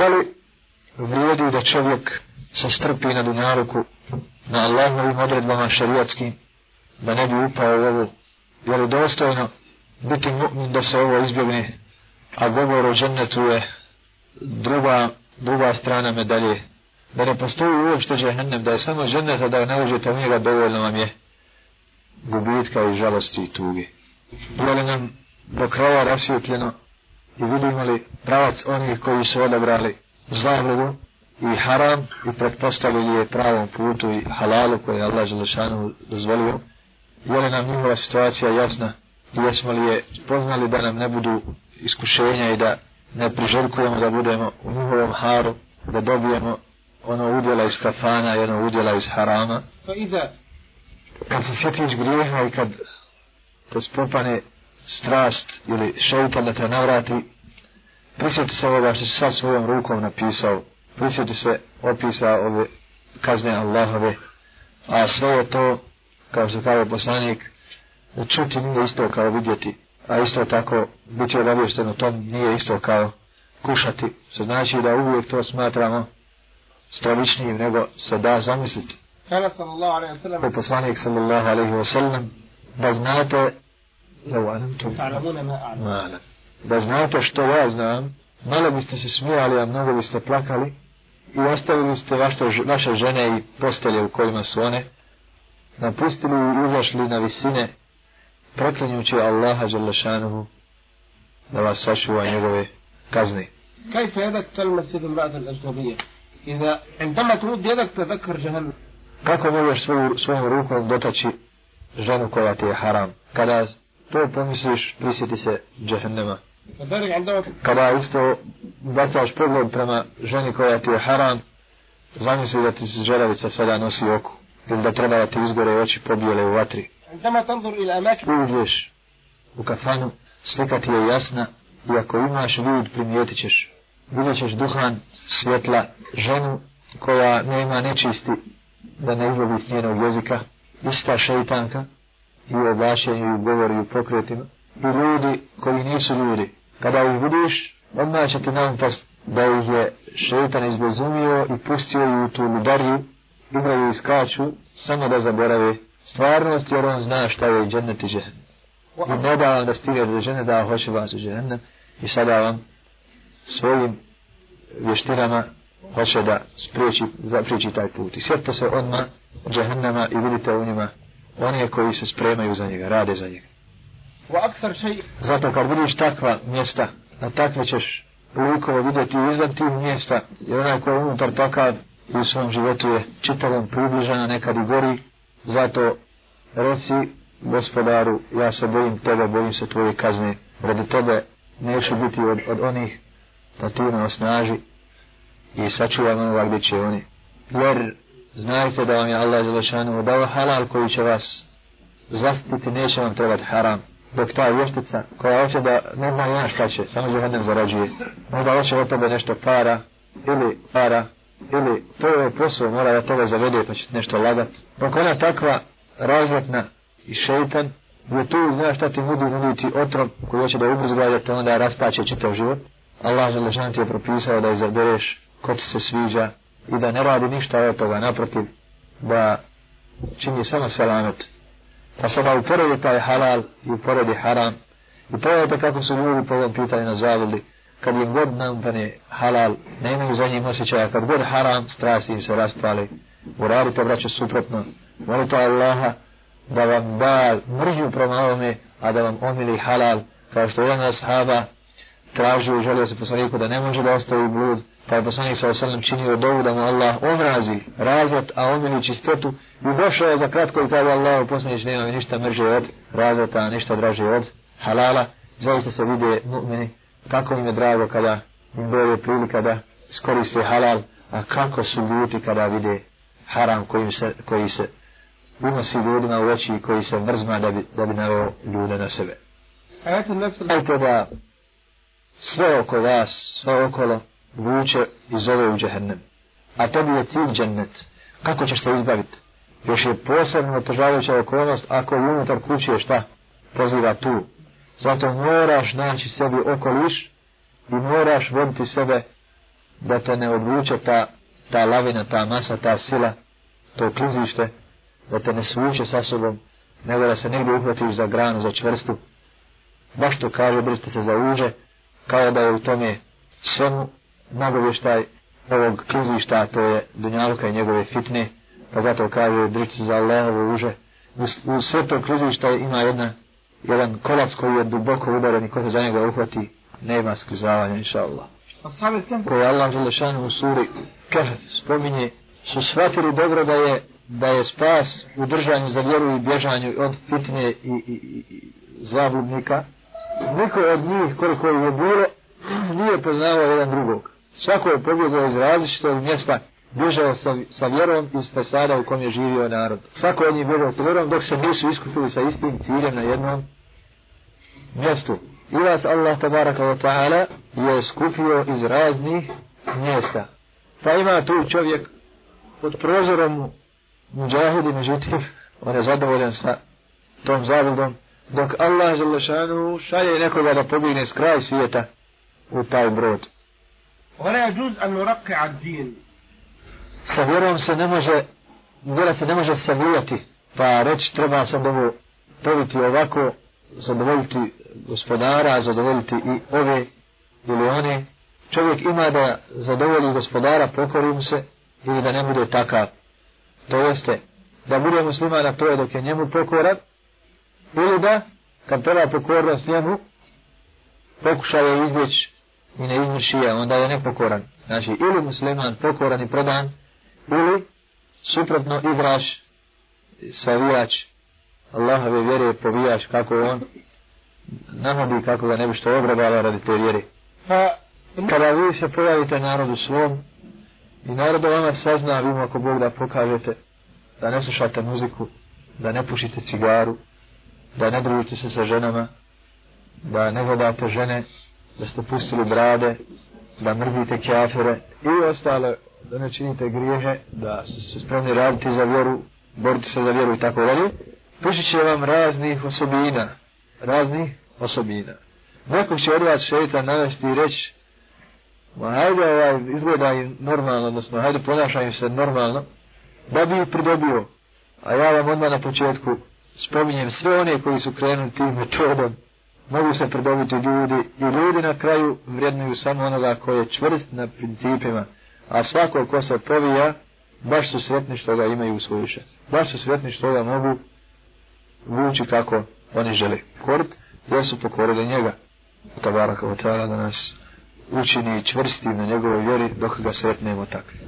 Da li vrijedi da čovjek se strpi na dunjaluku na Allahovim odredbama šarijatskim, da ne bi upao u ovo je li dostojno biti mu'min da se ovo izbjegne a govor o džennetu je druga, druga strana medalje. Da ne postoji uopšte džehennem da je samo dženneta da ne uđete u njega dovoljno vam je gubitka i žalosti i tuge. Je li nam do kraja rasvjetljeno i vidimo li pravac onih koji su odabrali zavlugu i haram i pretpostavili je pravom putu i halalu koje je Allah Želešanu dozvolio. Je li nam njihova situacija jasna? I jesmo li je poznali da nam ne budu iskušenja i da ne priželjkujemo da budemo u njihovom haru da dobijemo ono udjela iz kafana i ono udjela iz harama? Pa iza kad se sjetiš grijeha i kad te spopane strast ili šeitan da te navrati prisjeti se ovoga što si sad svojom rukom napisao. Prisjeti se opisa ove kazne Allahove. A sve je to kao što kao poslanik čuti nije isto kao vidjeti a isto tako biti obavješten o tom nije isto kao kušati. Što znači da uvijek to smatramo stravičnijim nego se da zamisliti. Sallallahu ko poslanik sallallahu alejhi ve sellem da znate لو أنتم ta'lamuna ma a'lam Mala. Da znate što ja znam, malo biste se smijali, a mnogo biste plakali i ostavili ste vaše, vaše žene i postelje u kojima su one, napustili i izašli na visine, proklinjući Allaha Đelešanuhu da vas sačuva njegove kazne. كيف يدك تلمس يد امرأة الأجنبية إذا عندما تمد يدك تذكر جهنم Kako možeš svoju, svojom rukom dotaći ženu koja ti je haram? Kada to pomisliš, prisjeti se džehennema. Kada isto bacaš pogled prema ženi koja ti je haram, zamisli da ti se želavica sada nosi oku, ili da treba da ti izgore oči pobijele u vatri. Uvidješ u kafanu, slika ti je jasna, i ako imaš vid, primijetit ćeš. Vidjet ćeš duhan, svjetla, ženu koja nema nečisti da ne izgledi s njenog jezika, ista šeitanka, i u oblašenju i u govoru i u pokretima i ljudi koji nisu ljudi. Kada ih vidiš, odmah će ti nampast da ih je šeitan izbezumio i pustio ih u tu ludariju, igraju i skaču, samo da zaborave stvarnost jer on zna šta je džennet i džehennem. I ne da vam da stigne do žene da hoće vas u džehennem i sada vam svojim vještinama hoće da spriječi, zapriječi taj put. I sjetite se odmah džehennama i vidite u njima one koji se spremaju za njega, rade za njega. Zato kad budiš takva mjesta, na takve ćeš lukove vidjeti izvan tih mjesta, jer onaj koji je unutar takav i u svom životu je čitavom približan, nekad i gori, zato reci gospodaru, ja se bojim tebe, bojim se tvoje kazne, radi tebe neću biti od, od onih da ti me osnaži i sačuvam onoga gdje će oni. Jer znajte da vam je Allah Želešanu dao halal koji će vas zastiti, neće vam trebati haram dok ta vještica koja hoće da normalno znaš šta će, samo džehennem zarađuje, možda hoće od tebe nešto para, ili para, ili to je posao, mora da toga zavede pa će nešto lagat. Dok ona takva razletna i šeitan, je tu znaš šta ti nudi, nudi ti otrov koji hoće da ubrzga da te onda rastače čitav život. Allah želešan ti je propisao da izabereš ko ti se sviđa i da ne radi ništa od toga, naprotiv, da čini samo selamet. Pa sada uporedi taj halal i uporedi haram. I pogledajte kako su ljudi po ovom pitanju nazavili. Kad im god nampane halal, ne imaju za njim osjećaja. Kad god haram, strasti im se raspali. Uradite, braće, suprotno. Molite Allaha da vam da mržnju prema ovome, a da vam omili halal. Kao što jedan ashaba tražio i želio se poslaniku da ne može da ostavi blud, pa je poslanik sa osallam činio dovu da mu Allah omrazi razvod, a omili čistotu i došao je za kratko i kada je Allah poslanić nema mi ništa mrže od razvota, ništa draže od halala zaista se vide mu'mini kako im je drago kada im dobro prilika da skoriste halal a kako su ljuti kada vide haram koji se, koji se unosi ljudima u oči koji se mrzma da bi, da bi naveo ljude na sebe. Ajte da sve oko vas, sve okolo, vuče i zove u džehennem. A tebi je cilj džennet. Kako ćeš se izbaviti? Još je posebno otežavajuća okolnost ako je unutar kuće šta poziva tu. Zato moraš naći sebi okoliš i moraš voditi sebe da te ne odvuče ta, ta lavina, ta masa, ta sila, to klizište, da te ne svuče sa sobom, nego da se negdje uhvatiš za granu, za čvrstu. Baš to kaže, brite se za uže, kao da je u tome svemu nagovještaj ovog klizišta, to je Dunjaluka i njegove fitne, pa zato kaže, držite za Allahovo uže. U, u sve to klizišta ima jedna, jedan kolac koji je duboko udaren i ko se za njega uhvati, nema sklizavanja, inša Allah. Koje Allah Želešanu u suri kaže, spominje, su shvatili dobro da je da je spas u držanju za vjeru i bježanju od fitne i, i, i, i zabludnika. Niko od njih, koliko je bilo, nije poznavao jedan drugog. Svako je pobjegao iz različitog mjesta, bježao sa, sa vjerom iz fasada u kom je živio narod. Svako od njih bježao sa vjerom dok se nisu iskupili sa istim ciljem na jednom mjestu. I vas Allah tabaraka wa ta'ala je skupio iz raznih mjesta. Pa ima tu čovjek pod prozorom muđahidi, međutim, on je zadovoljan sa tom zavodom, dok Allah želešanu šalje nekoga da pobjegne s kraj svijeta u taj brod. ولا يجوز أن نرقع الدين سهورهم سنمجة se ne može, vjera se ne može savijati, pa reći treba sam ovo praviti ovako, zadovoljiti gospodara, zadovoljiti i ove ili one. Čovjek ima da zadovolji gospodara, pokorim se, ili da ne bude takav to jeste da bude musliman to dok je njemu pokoran ili da kad treba pokornost njemu pokuša je izbjeći i ne izvrši je onda je nepokoran. Znači ili musliman pokoran i prodan ili suprotno igraš savijač Allahove vjere povijaš kako on namodi kako ga ne bi što ogrebala radi te vjere. Pa kada vi se pojavite narodu svom I narod vama sazna, vi mu ako Bog da pokažete, da ne slušate muziku, da ne pušite cigaru, da ne družite se sa ženama, da ne vodate žene, da ste pustili brade, da mrzite kjafere i ostale, da ne činite grijehe, da ste spremni raditi za vjeru, boriti se za vjeru i tako dalje, pišit će vam raznih osobina, raznih osobina. Nekog će od vas šeitan navesti i reći, Ma hajde ovaj, izgleda i normalno, odnosno hajde ponašaj se normalno, da bi ih pridobio. A ja vam onda na početku spominjem sve one koji su krenuli tim metodom, mogu se pridobiti ljudi i ljudi na kraju vrednuju samo onoga koji je čvrst na principima, a svako ko se povija, baš su sretni što ga imaju u svoju šest. Baš su sretni što ga mogu vući kako oni žele. Kort, jer su pokorili njega. Tabaraka wa ta'ala da nas učini čvrstim na njegovoj vjeri dok ga sretnemo takvi.